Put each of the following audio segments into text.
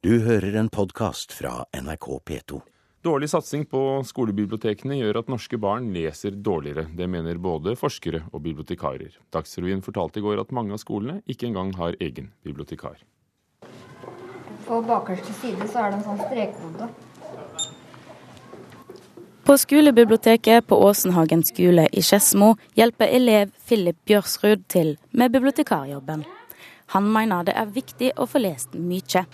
Du hører en podkast fra NRK P2. Dårlig satsing på skolebibliotekene gjør at norske barn leser dårligere. Det mener både forskere og bibliotekarer. Dagsrevyen fortalte i går at mange av skolene ikke engang har egen bibliotekar. På bakerste side så er det en sånn strekkode. På skolebiblioteket på Åsenhagen skole i Skedsmo hjelper elev Philip Bjørsrud til med bibliotekarjobben. Han mener det er viktig å få lest mye.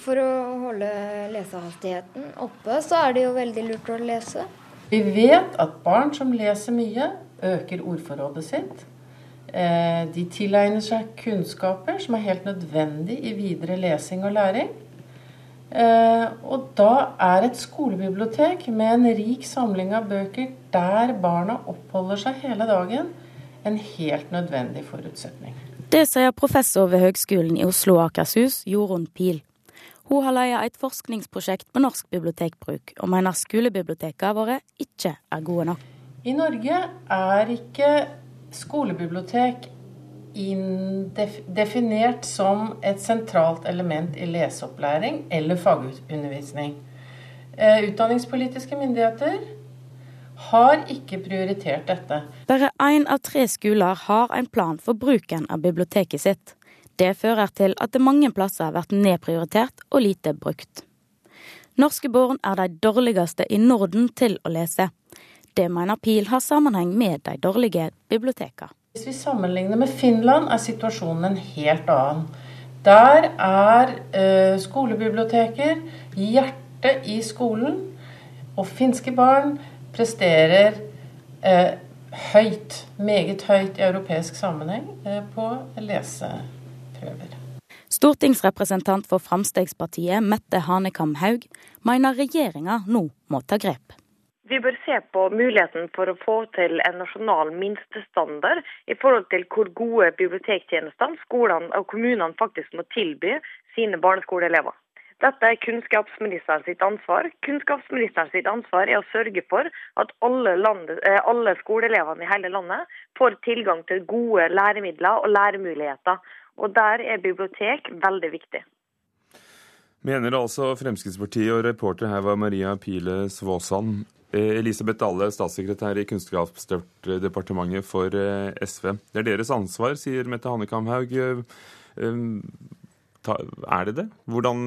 For å holde lesehastigheten oppe, så er det jo veldig lurt å lese. Vi vet at barn som leser mye, øker ordforrådet sitt. Eh, de tilegner seg kunnskaper som er helt nødvendig i videre lesing og læring. Eh, og da er et skolebibliotek med en rik samling av bøker der barna oppholder seg hele dagen, en helt nødvendig forutsetning. Det sier professor ved Høgskolen i Oslo og Akershus, Jorunn Pil. Hun har leia et forskningsprosjekt på norsk bibliotekbruk, og mener skolebibliotekene våre ikke er gode nok. I Norge er ikke skolebibliotek definert som et sentralt element i leseopplæring eller fagundervisning. Eh, utdanningspolitiske myndigheter har ikke prioritert dette. Bare én av tre skoler har en plan for bruken av biblioteket sitt. Det fører til at det mange plasser har vært nedprioritert og lite brukt. Norske barn er de dårligste i Norden til å lese. Det mener Pil har sammenheng med de dårlige bibliotekene. Hvis vi sammenligner med Finland, er situasjonen en helt annen. Der er eh, skolebiblioteker hjertet i skolen, og finske barn presterer eh, høyt, meget høyt i europeisk sammenheng eh, på lese prøver. Stortingsrepresentant for Fremskrittspartiet Mette Hanekamhaug mener regjeringa nå må ta grep. Vi bør se på muligheten for å få til en nasjonal minstestandard i forhold til hvor gode bibliotektjenester skolene og kommunene faktisk må tilby sine barneskoleelever. Dette er kunnskapsministeren sitt ansvar. Kunnskapsministeren sitt ansvar er å sørge for at alle, landet, eh, alle skoleelevene i hele landet får tilgang til gode læremidler og læremuligheter. Og der er bibliotek veldig viktig. Mener altså Fremskrittspartiet, og reporter her var Maria Pile Svåsand. Eh, Elisabeth Dale, statssekretær i Kunnskapsdepartementet for eh, SV. Det er deres ansvar, sier Mette Hanekamhaug. Eh, er det det? Hvordan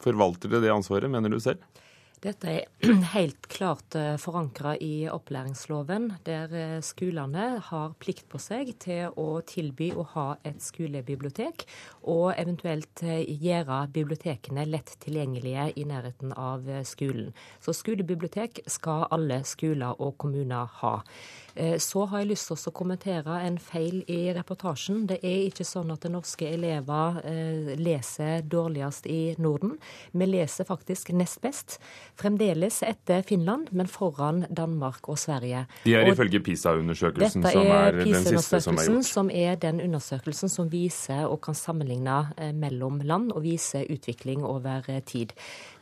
forvalter dere det ansvaret, mener du selv? Dette er helt klart eh, forankra i opplæringsloven, der eh, skolene har plikt på seg til å tilby å ha et skolebibliotek, og eventuelt eh, gjøre bibliotekene lett tilgjengelige i nærheten av skolen. Så skolebibliotek skal alle skoler og kommuner ha. Så har jeg lyst til å kommentere en feil i reportasjen. Det er ikke sånn at norske elever leser dårligst i Norden. Vi leser faktisk nest best. Fremdeles etter Finland, men foran Danmark og Sverige. De er og ifølge PISA-undersøkelsen som er den siste som er gjort? Som er den undersøkelsen som viser og kan sammenligne eh, mellom land og vise utvikling over tid.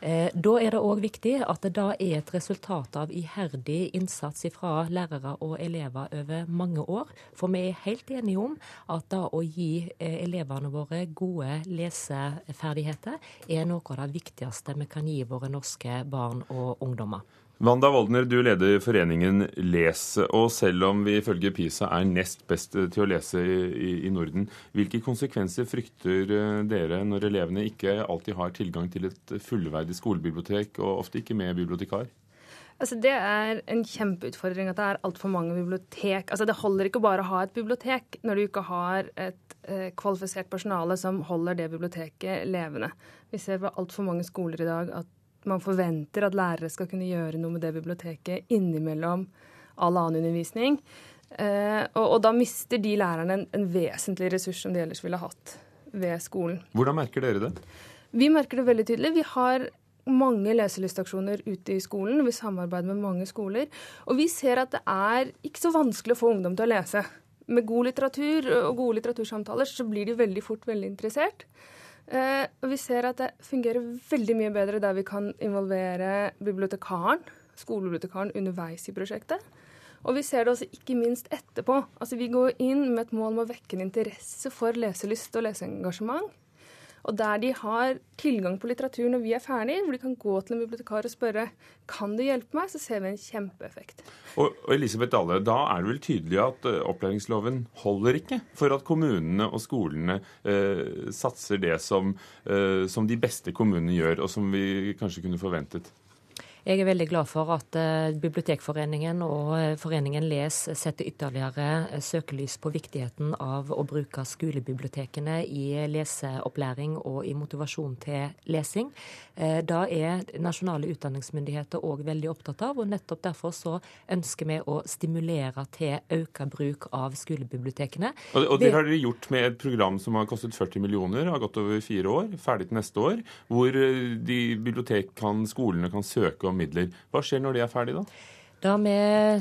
Da er det òg viktig at det da er et resultat av iherdig innsats fra lærere og elever over mange år. For vi er helt enige om at da å gi eh, elevene våre gode leseferdigheter er noe av det viktigste vi kan gi våre norske barn og ungdommer. Wanda Woldner, du leder foreningen Les. Og selv om vi ifølge PISA er nest best til å lese i, i, Norden, hvilke konsekvenser frykter eh, dere når elevene ikke alltid har tilgang til et fullverdig skolebibliotek, og ofte ikke med bibliotekar? Altså, det er en kjempeutfordring at det er altfor mange bibliotek. Altså, det holder ikke bare å ha et bibliotek når du ikke har et eh, kvalifisert personale som holder det biblioteket levende. Vi ser på altfor mange skoler i dag at man forventer at lærere skal kunne gjøre noe med det biblioteket innimellom all annen undervisning. Eh, og, og, da mister de lærerne en, en vesentlig ressurs som de ellers ville hatt ved skolen. Hvordan merker dere det? Vi merker det veldig tydelig. Vi har mange leselystaksjoner ute i skolen. Vi samarbeider med mange skoler. Og vi ser at det er ikke så vanskelig å få ungdom til å lese. Med god litteratur og gode litteratursamtaler så blir de veldig fort veldig interessert. Eh, og vi ser at det fungerer veldig mye bedre der vi kan involvere bibliotekaren, skolebibliotekaren underveis i prosjektet. Og vi ser det også ikke minst etterpå. Altså Vi går inn med et mål om å vekke en interesse for leselyst og leseengasjement. Og der de har tilgang på litteratur når vi er ferdig, hvor de kan gå til en bibliotekar og spørre kan du hjelpe meg, så ser vi en kjempeeffekt. Og, og Elisabeth Dahle, da er det vel tydelig at uh, opplæringsloven holder ikke for at kommunene og skolene eh, satser det som, eh, som de beste kommunene gjør, og som vi kanskje kunne forventet? Jeg er veldig glad for at uh, Bibliotekforeningen og uh, Foreningen Les setter ytterligere uh, søkelys på viktigheten av å bruke skolebibliotekene i leseopplæring og i motivasjon til lesing. Da er nasjonale utdanningsmyndigheter òg veldig opptatt av, og nettopp derfor så ønsker vi å stimulere til økt bruk av skolebibliotekene. Og, og det har dere gjort med et program som har kostet 40 millioner, har gått over fire år, ferdig til neste år, hvor de bibliotek kan, skolene kan søke om midler. Hva skjer når de er ferdige, da? Det vi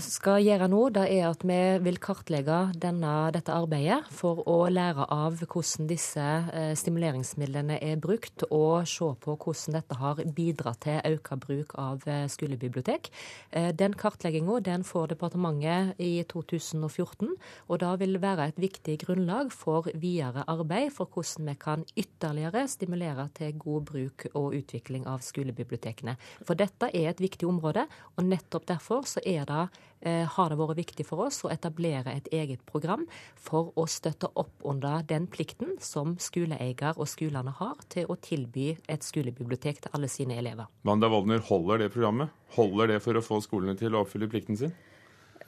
skal gjøre nå, det er at vi vil kartlegge denne, dette arbeidet for å lære av hvordan disse eh, stimuleringsmidlene er brukt, og se på hvordan dette har bidratt til økt bruk av eh, skolebibliotek. Eh, den kartlegginga får departementet i 2014, og da vil det være et viktig grunnlag for videre arbeid for hvordan vi kan ytterligere stimulere til god bruk og utvikling av skolebibliotekene. For dette er et viktig område, og nettopp derfor så det, eh, har det vært viktig for oss å etablere et eget program for å støtte opp under den plikten som skoleeier og skolene har til å tilby et skolebibliotek til alle sine elever. Wanda Woldner, holder det programmet? Holder det for å få skolene til å oppfylle plikten sin?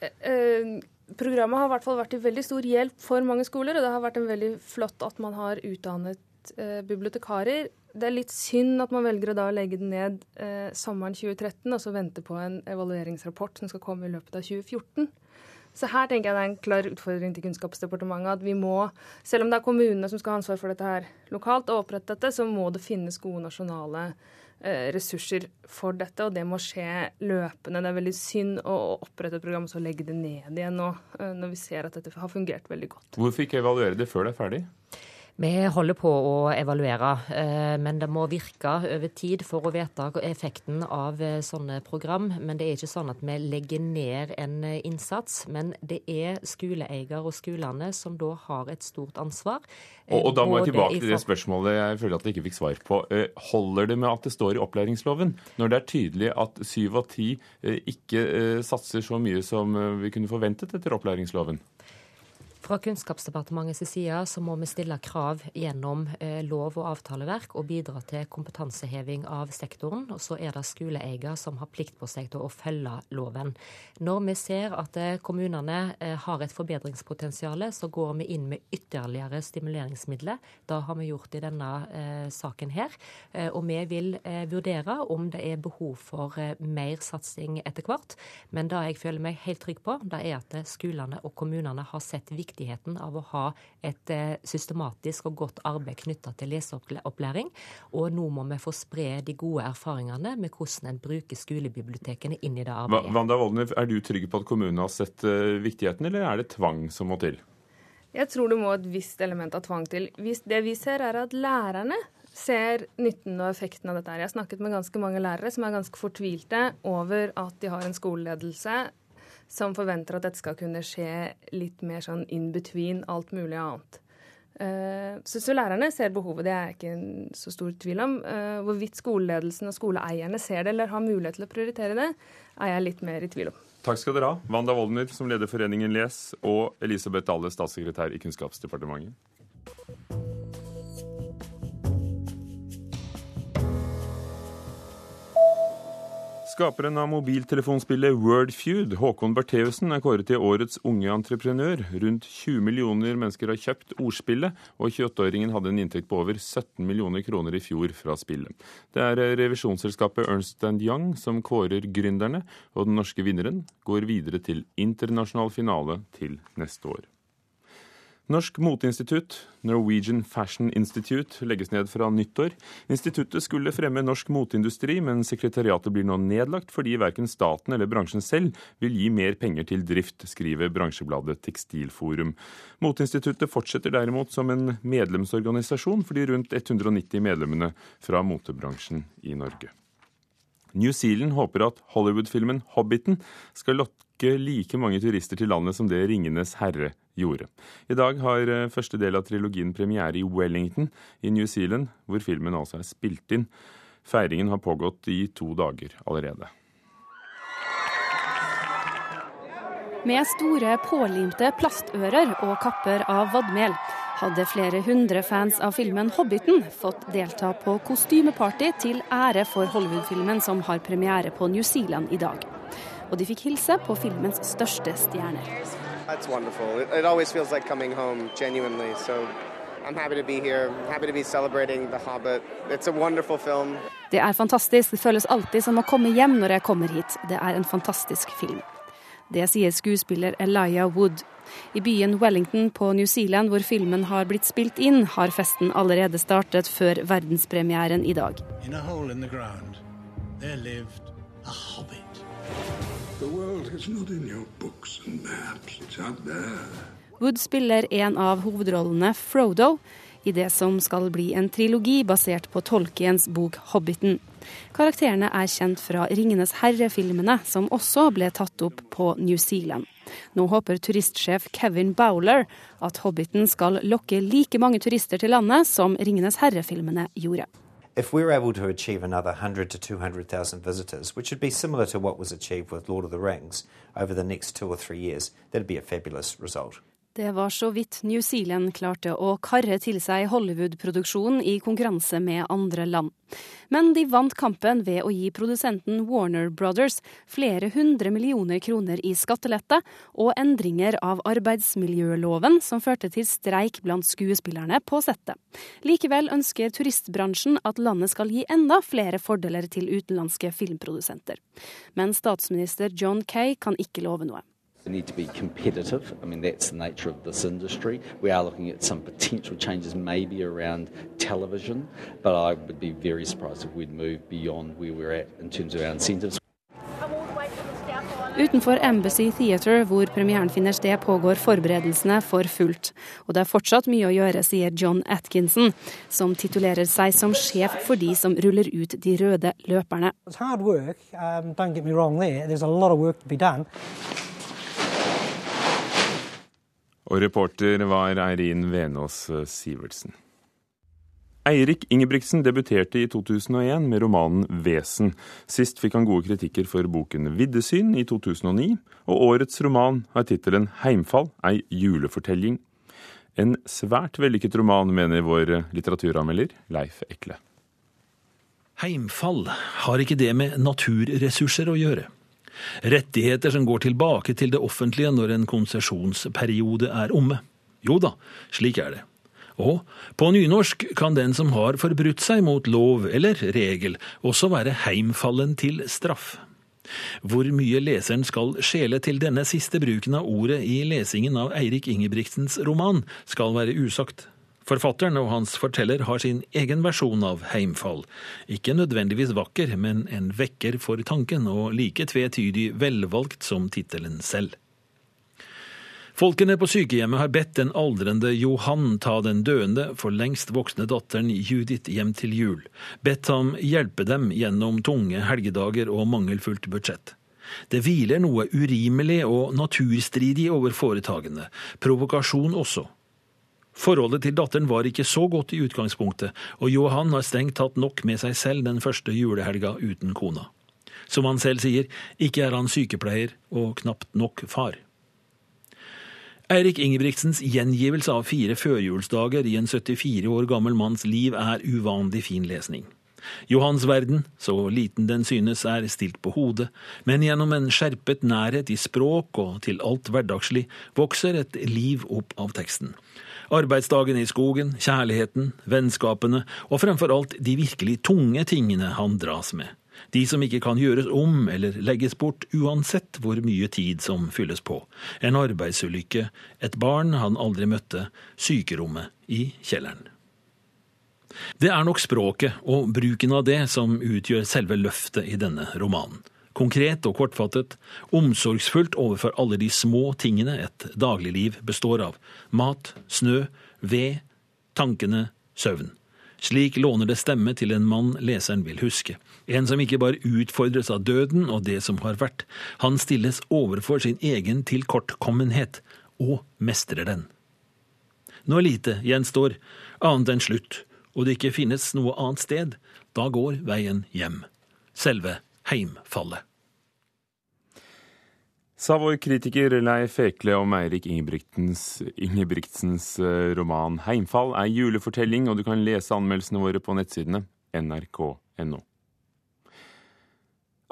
Eh, eh, programmet har i hvert fall vært til veldig stor hjelp for mange skoler, og det har vært en veldig flott at man har utdannet bibliotekarer det er litt synd at man velger å da legge den ned eh, sommeren 2013 og så vente på en evalueringsrapport som skal komme i løpet av 2014. Så her tenker jeg det er en klar utfordring til Kunnskapsdepartementet at vi må, selv om det er kommunene som skal ha ansvar for dette her lokalt, og opprette dette, så må det finnes gode nasjonale eh, ressurser for dette, og det må skje løpende. Det er veldig synd å opprette et program og så legge det ned igjen nå, eh, når vi ser at dette har fungert veldig godt. Hvorfor ikke evaluere det før det er ferdig? Vi holder på å evaluere, eh, men det må virke over tid for å vite effekten av eh, sånne program. Men det er ikke sånn at vi legger ned en eh, innsats. Men det er skoleeier og skolene som da har et stort ansvar. Og, og da må jeg tilbake til det spørsmålet jeg føler at jeg ikke fikk svar på. Holder det med at det står i opplæringsloven, når det er tydelig at syv av ti ikke satser så mye som vi kunne forventet etter opplæringsloven? Fra Kunnskapsdepartementets side så må vi stille krav gjennom eh, lov og avtaleverk og bidra til kompetanseheving av sektoren. Og så er det skoleeier som har plikt på seg til å følge loven. Når vi ser at eh, kommunene eh, har et forbedringspotensial, så går vi inn med ytterligere stimuleringsmidler. Det har vi gjort i denne saken her. Og vi vil vurdere om det er behov for mer satsing etter hvert. Men det jeg føler meg helt trygg på, det er at skolene og kommunene har sett viktig viktigheten av å ha et eh, systematisk og godt arbeid knytta til leseopplæring. Og nå må vi få spre de gode erfaringene med hvordan en bruker skolebibliotekene inn i det arbeidet. Vanda Woldner, er du trygg på at kommunene har sett eh, viktigheten, eller er det tvang som må til? Jeg tror det må et visst element av tvang til. Det vi ser, er at lærerne ser nytten og effekten av dette. Jeg har snakket med ganske mange lærere som er ganske fortvilte over at de har en skoleledelse som forventer at dette skal kunne skje litt mer sånn in between alt mulig annet. Uh, så, så, lærerne ser behovet, det er jeg ikke så stor tvil om. Uh, hvorvidt skoleledelsen og skoleeierne ser det eller har mulighet til å prioritere det, er jeg litt mer i tvil om. Takk skal dere ha, Wanda Woldner, som leder Foreningen Les, og Elisabeth Dale, statssekretær i Kunnskapsdepartementet. Skaperen av mobiltelefonspillet Wordfeud, Håkon Bertheussen, er kåret til årets unge entreprenør. Rundt 20 millioner mennesker har kjøpt ordspillet, og 28-åringen hadde en inntekt på over 17 millioner kroner i fjor fra spillet. Det er revisjonsselskapet Ernst Young som kårer gründerne, og den norske vinneren går videre til internasjonal finale til neste år. Norsk moteinstitutt, Norwegian Fashion Institute, legges ned fra nyttår. Instituttet skulle fremme norsk moteindustri, men sekretariatet blir nå nedlagt fordi verken staten eller bransjen selv vil gi mer penger til drift, skriver bransjebladet Tekstilforum. Moteinstituttet fortsetter derimot som en medlemsorganisasjon for de rundt 190 medlemmene fra motebransjen i Norge. New Zealand håper at Hollywood-filmen 'Hobbiten' skal lokke like mange turister til landet som det 'Ringenes herre' gjorde. I dag har eh, første del av trilogien premiere i Wellington i New Zealand, hvor filmen altså er spilt inn. Feiringen har pågått i to dager allerede. Med store pålimte plastører og kapper av vadmel hadde flere hundre fans av filmen 'Hobbiten' fått delta på kostymeparty til ære for Hollywood-filmen som har premiere på New Zealand i dag. Og de fikk hilse på filmens største stjerner. That's wonderful. It, it always feels like coming home, genuinely. So I'm happy to be here. Happy to be celebrating The Hobbit. It's a wonderful film. Det er fantastisk. Det føles alltid som å komme hjem når jeg kommer hit. Det er en fantastisk film. Det sier skuespiller Elia Wood. I byen Wellington på New Zealand, hvor filmen har blitt spilt inn, har festen allerede startet før verdenspremieren i dag. In a hole in the ground, there lived a hobbit. Wood spiller en av hovedrollene, Frodo, i det som skal bli en trilogi basert på Tolkiens bok 'Hobbiten'. Karakterene er kjent fra 'Ringenes herre'-filmene, som også ble tatt opp på New Zealand. Nå håper turistsjef Kevin Bowler at 'Hobbiten' skal lokke like mange turister til landet som 'Ringenes herre'-filmene gjorde. If we're able to achieve another 100 to 200,000 visitors, which would be similar to what was achieved with Lord of the Rings over the next two or three years, that'd be a fabulous result. Det var så vidt New Zealand klarte å karre til seg Hollywood-produksjonen i konkurranse med andre land. Men de vant kampen ved å gi produsenten Warner Brothers flere hundre millioner kroner i skattelette og endringer av arbeidsmiljøloven som førte til streik blant skuespillerne på settet. Likevel ønsker turistbransjen at landet skal gi enda flere fordeler til utenlandske filmprodusenter. Men statsminister John Kay kan ikke love noe. We need to be competitive. I mean, that's the nature of this industry. We are looking at some potential changes maybe around television, but I would be very surprised if we'd move beyond where we're at in terms of our incentives. Utenfor Embassy Theatre, hvor premieren finner sted, pågår forberedelsene for fullt. Og det er fortsatt mye å gjøre, sier John Atkinson, som titulerer seg som sjef for de som ruller ut de røde løperne. It's hard work, um, don't get me wrong there. There's a lot of work to be done. Og reporter var Eirin Venås Sivertsen. Eirik Ingebrigtsen debuterte i 2001 med romanen 'Vesen'. Sist fikk han gode kritikker for boken 'Viddesyn' i 2009, og årets roman har tittelen 'Heimfall ei julefortelling'. En svært vellykket roman, mener vår litteraturanmelder Leif Ekle. Heimfall har ikke det med naturressurser å gjøre. Rettigheter som går tilbake til det offentlige når en konsesjonsperiode er omme. Jo da, slik er det. Og på nynorsk kan den som har forbrutt seg mot lov eller regel, også være heimfallen til straff. Hvor mye leseren skal skjele til denne siste bruken av ordet i lesingen av Eirik Ingebrigtsens roman, skal være usagt. Forfatteren og hans forteller har sin egen versjon av heimfall. Ikke nødvendigvis vakker, men en vekker for tanken, og like tvetydig velvalgt som tittelen selv. Folkene på sykehjemmet har bedt den aldrende Johan ta den døende, for lengst voksne datteren Judith hjem til jul, bedt ham hjelpe dem gjennom tunge helgedager og mangelfullt budsjett. Det hviler noe urimelig og naturstridig over foretagene, provokasjon også. Forholdet til datteren var ikke så godt i utgangspunktet, og Johan har strengt tatt nok med seg selv den første julehelga uten kona. Som han selv sier, ikke er han sykepleier og knapt nok far. Eirik Ingebrigtsens gjengivelse av fire førjulsdager i en 74 år gammel manns liv er uvanlig fin lesning. Johans verden, så liten den synes, er stilt på hodet, men gjennom en skjerpet nærhet i språk og til alt hverdagslig vokser et liv opp av teksten. Arbeidsdagen i skogen, kjærligheten, vennskapene og fremfor alt de virkelig tunge tingene han dras med. De som ikke kan gjøres om eller legges bort uansett hvor mye tid som fylles på. En arbeidsulykke, et barn han aldri møtte, sykerommet i kjelleren. Det er nok språket og bruken av det som utgjør selve løftet i denne romanen. Konkret og kortfattet, omsorgsfullt overfor alle de små tingene et dagligliv består av. Mat, snø, ved, tankene, søvn. Slik låner det stemme til en mann leseren vil huske. En som ikke bare utfordres av døden og det som har vært. Han stilles overfor sin egen tilkortkommenhet, og mestrer den. Når lite gjenstår, annet enn slutt, og det ikke finnes noe annet sted, da går veien hjem. Selve heimfallet. Sa vår kritiker Leif Ekle om Eirik Ingebrigtsens eh, roman 'Heimfall' er julefortelling, og du kan lese anmeldelsene våre på nettsidene nrk.no.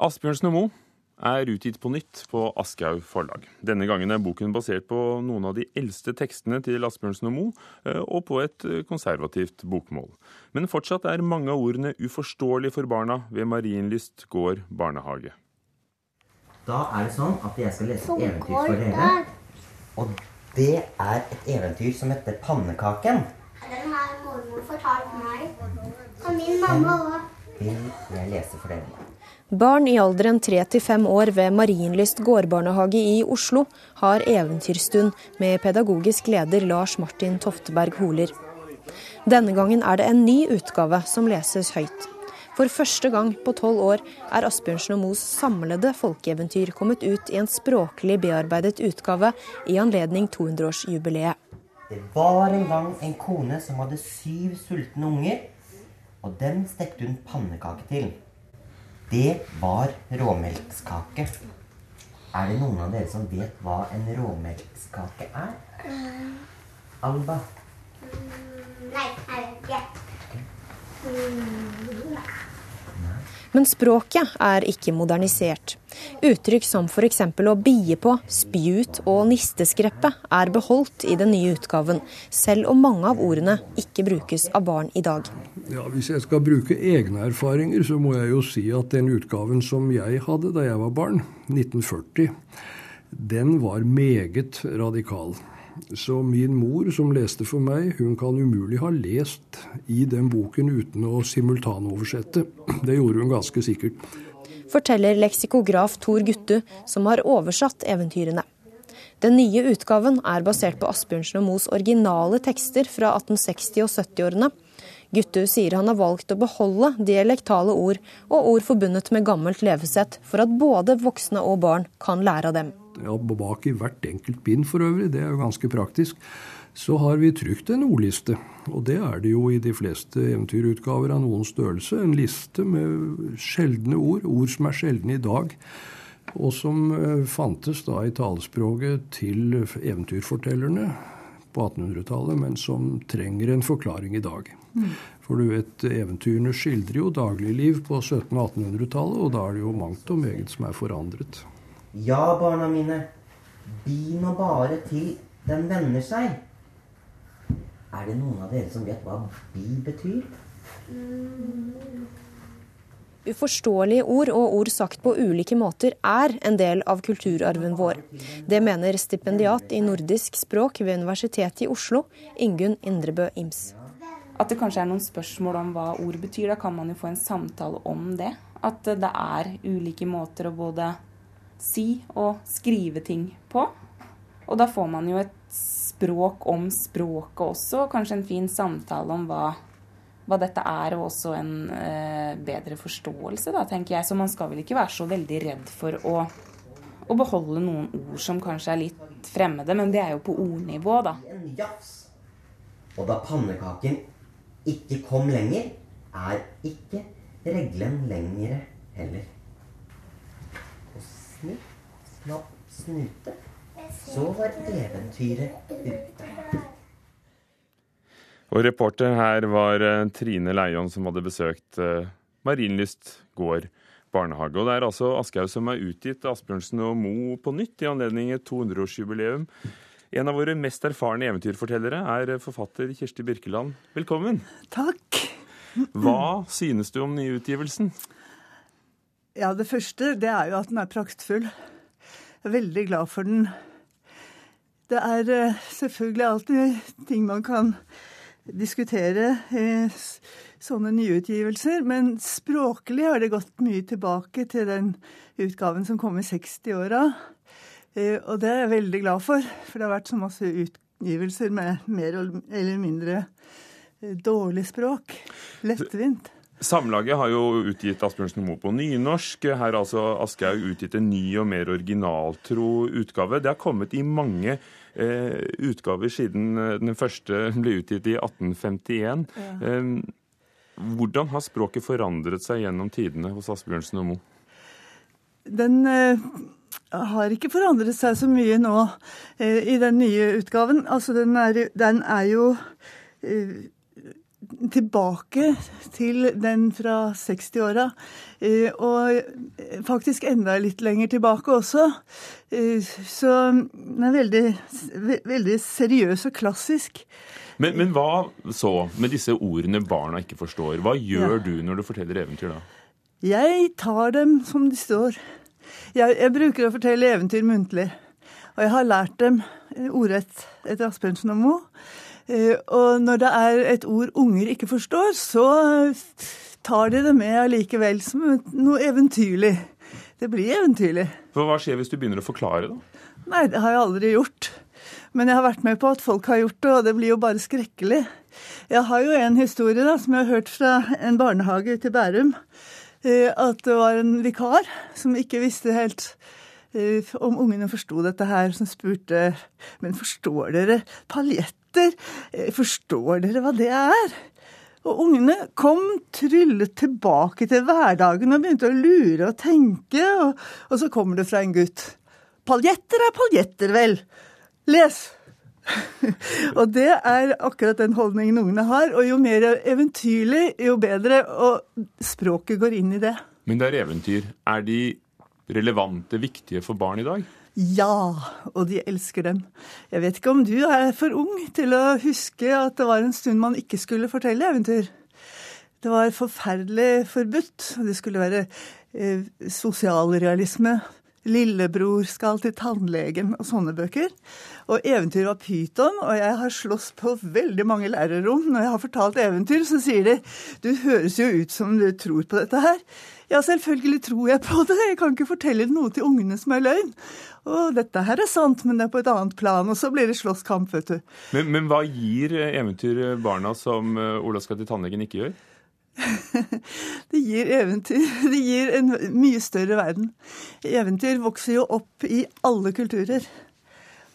Asbjørnsen og Moe er utgitt på nytt på Aschehoug forlag. Denne gangen er boken basert på noen av de eldste tekstene til Asbjørnsen og Moe, eh, og på et eh, konservativt bokmål. Men fortsatt er mange av ordene uforståelige for barna ved Marienlyst gård barnehage. Da er det sånn at jeg skal lese et eventyr for dere. Og det er et eventyr som heter Pannekaken. Den har mormor fortalt meg. Og min mamma òg. Vil jeg lese for dere. Barn i alderen 3 til 5 år ved Marienlyst gårdbarnehage i Oslo har eventyrstund med pedagogisk leder Lars Martin Tofteberg Holer. Denne gangen er det en ny utgave som leses høyt. For første gang på tolv år er Asbjørnsen og Moes samlede folkeeventyr kommet ut i en språklig bearbeidet utgave i anledning 200-årsjubileet. Det var en gang en kone som hadde syv sultne unger, og dem stekte hun pannekake til. Det var råmelkskake. Er det noen av dere som vet hva en råmelkskake er? Alba? Nei, jeg vet ikke. Men språket er ikke modernisert. Uttrykk som f.eks. å bie på, spy ut og nisteskreppe er beholdt i den nye utgaven, selv om mange av ordene ikke brukes av barn i dag. Ja, Hvis jeg skal bruke egne erfaringer, så må jeg jo si at den utgaven som jeg hadde da jeg var barn, 1940, den var meget radikal. Så min mor, som leste for meg, hun kan umulig ha lest i den boken uten å simultanoversette. Det gjorde hun ganske sikkert. Forteller leksikograf Tor Guttu, som har oversatt eventyrene. Den nye utgaven er basert på Asbjørnsen og Moes originale tekster fra 1860- og 70-årene. Guttu sier han har valgt å beholde dialektale ord og ord forbundet med gammelt levesett, for at både voksne og barn kan lære av dem ja, bak i hvert enkelt bind for øvrig, det er jo ganske praktisk, så har vi trykt en ordliste. Og det er det jo i de fleste eventyrutgaver av noen størrelse. En liste med sjeldne ord, ord som er sjeldne i dag. Og som eh, fantes da i talespråket til eventyrfortellerne på 1800-tallet, men som trenger en forklaring i dag. Mm. For du vet, eventyrene skildrer jo dagligliv på 1700- og 1800-tallet, og da er det jo mangt og meget som er forandret. Ja, barna mine, bi nå bare til den vender seg. Er det noen av dere som vet hva bi betyr? Uforståelige ord og ord sagt på ulike måter er en del av kulturarven vår. Det mener stipendiat i nordisk språk ved Universitetet i Oslo, Ingunn Indrebø Ims. At det kanskje er noen spørsmål om hva ord betyr, da kan man jo få en samtale om det. At det er ulike måter å både si og skrive ting på. Og da får man jo et språk om språket også, kanskje en fin samtale om hva, hva dette er, og også en eh, bedre forståelse, da, tenker jeg. Så man skal vel ikke være så veldig redd for å, å beholde noen ord som kanskje er litt fremmede, men det er jo på ordnivå, da. Og da pannekaken ikke kom lenger, er ikke reglen lengre heller snipp, snapp, snute. Så var eventyret ute. Og reporter her var eh, Trine Leion, som hadde besøkt eh, Marienlyst gård barnehage. Og det er altså Aschehoug som er utgitt Asbjørnsen og Mo på nytt i anledning et 200-årsjubileum. En av våre mest erfarne eventyrfortellere er forfatter Kirsti Birkeland. Velkommen. Takk. Hva synes du om nyutgivelsen? Ja, det første det er jo at den er praktfull. Jeg er veldig glad for den. Det er uh, selvfølgelig alltid ting man kan diskutere i sånne nyutgivelser, men språklig har det gått mye tilbake til den utgaven som kom i 60-åra. Uh, og det er jeg veldig glad for, for det har vært så masse utgivelser med mer eller mindre uh, dårlig språk. Lettvint. Samlaget har jo utgitt Asbjørnsen Moe på nynorsk. Her har altså Aschehoug utgitt en ny og mer originaltro utgave. Det har kommet i mange eh, utgaver siden eh, den første ble utgitt i 1851. Ja. Eh, hvordan har språket forandret seg gjennom tidene hos Asbjørnsen og Moe? Den eh, har ikke forandret seg så mye nå eh, i den nye utgaven. Altså, den er, den er jo eh, tilbake til den fra 60-åra. Eh, og faktisk enda litt lenger tilbake også. Eh, så den er veldig, veldig seriøs og klassisk. Men, men, hva så med disse ordene barna ikke forstår? Hva gjør ja. du når du forteller eventyr da? Jeg tar dem som de står. Jeg, jeg bruker å fortelle eventyr muntlig. Og jeg har lært dem ordrett etter Asbjørnsen og Moe. Eh, og når det er et ord unger ikke forstår, så tar de det med allikevel som noe eventyrlig. Det blir eventyrlig. For Hva skjer hvis du begynner å forklare, da? Nei, det har jeg aldri gjort. Men jeg har vært med på at folk har gjort det, og det blir jo bare skrekkelig. Jeg har jo en historie da, som jeg har hørt fra en barnehage ute i Bærum. Eh, at det var en vikar som ikke visste helt eh, om ungene forsto dette her, som spurte Men forstår dere paljett? Etter. Eh, forstår dere hva det er? Og ungene kom tryllet tilbake til hverdagen og begynte å lure og tenke, og, og så kommer det fra en gutt. Paljetter er paljetter, vel. Les! og det er akkurat den holdningen ungene har. Og jo mer eventyrlig, jo bedre. Og språket går inn i det. Men det er eventyr. Er de relevante, viktige for barn i dag? Ja, og de elsker dem. Jeg vet ikke om du er for ung til å huske at det var en stund man ikke skulle fortelle eventyr. Det var forferdelig forbudt. Det skulle være eh, sosialrealisme. Lillebror skal til tannlegen og sånne bøker. Og eventyr var pyton, og jeg har slåss på veldig mange lærerrom. Når jeg har fortalt eventyr, så sier de du høres jo ut som du tror på dette her. Ja, selvfølgelig tror jeg på det. Jeg kan ikke fortelle noe til ungene som er løgn. Og dette her er sant, men det er på et annet plan. Og så blir det slåsskamp, vet du. Men, men hva gir eventyr barna som eh, Ola skal til tannlegen ikke gjør? gir eventyr. Det gir en mye større verden. Eventyr vokser jo opp i alle kulturer.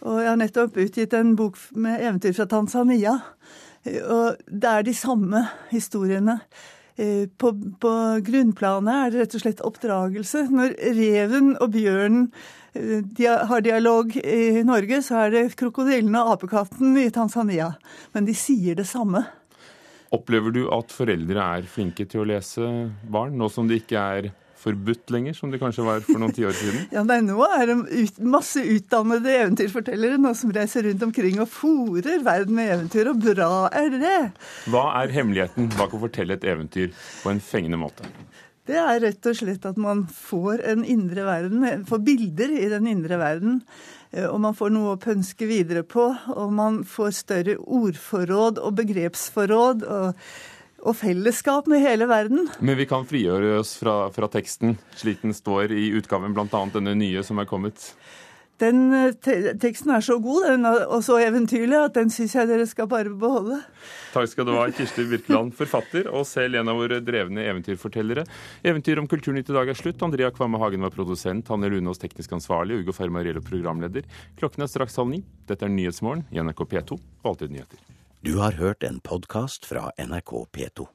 Og jeg har nettopp utgitt en bok med eventyr fra Tanzania. Og det er de samme historiene. Eh, på, på, grunnplanet er det rett og slett oppdragelse. Når reven og bjørnen eh, har dialog i Norge, så er det krokodillen og apekatten i Tanzania. Men de sier det samme. Opplever du at foreldre er flinke til å lese barn, nå som det ikke er forbudt lenger, som det kanskje var for noen tiår siden? ja, nei, Nå er det ut, masse utdannede eventyrfortellere nå som reiser rundt omkring og fòrer verden med eventyr, og bra er det. Hva er hemmeligheten bak å fortelle et eventyr på en fengende måte? Det er rett og slett at man får en indre verden, får bilder i den indre verden. Eh, og man får noe å pønske videre på, og man får større ordforråd og begrepsforråd. og og fellesskap med hele verden. Men vi kan frigjøre oss fra, fra teksten, slik den står i utgaven, bl.a. denne nye som er kommet? Den eh, teksten er så god den er, og så eventyrlig at den syns jeg dere skal bare beholde. Takk skal du ha, Kirsti Birkeland, forfatter og selv en av våre drevne eventyrfortellere. Eventyr om Kulturnytt i dag er slutt. Andrea Kvamme Hagen var produsent, Hanne Lunås teknisk ansvarlig, Ugo Fermariello programleder. Klokken er straks halv ni. Dette er Nyhetsmorgen i NRK P2 og Alltid nyheter. Du har hørt en podkast fra NRK P2.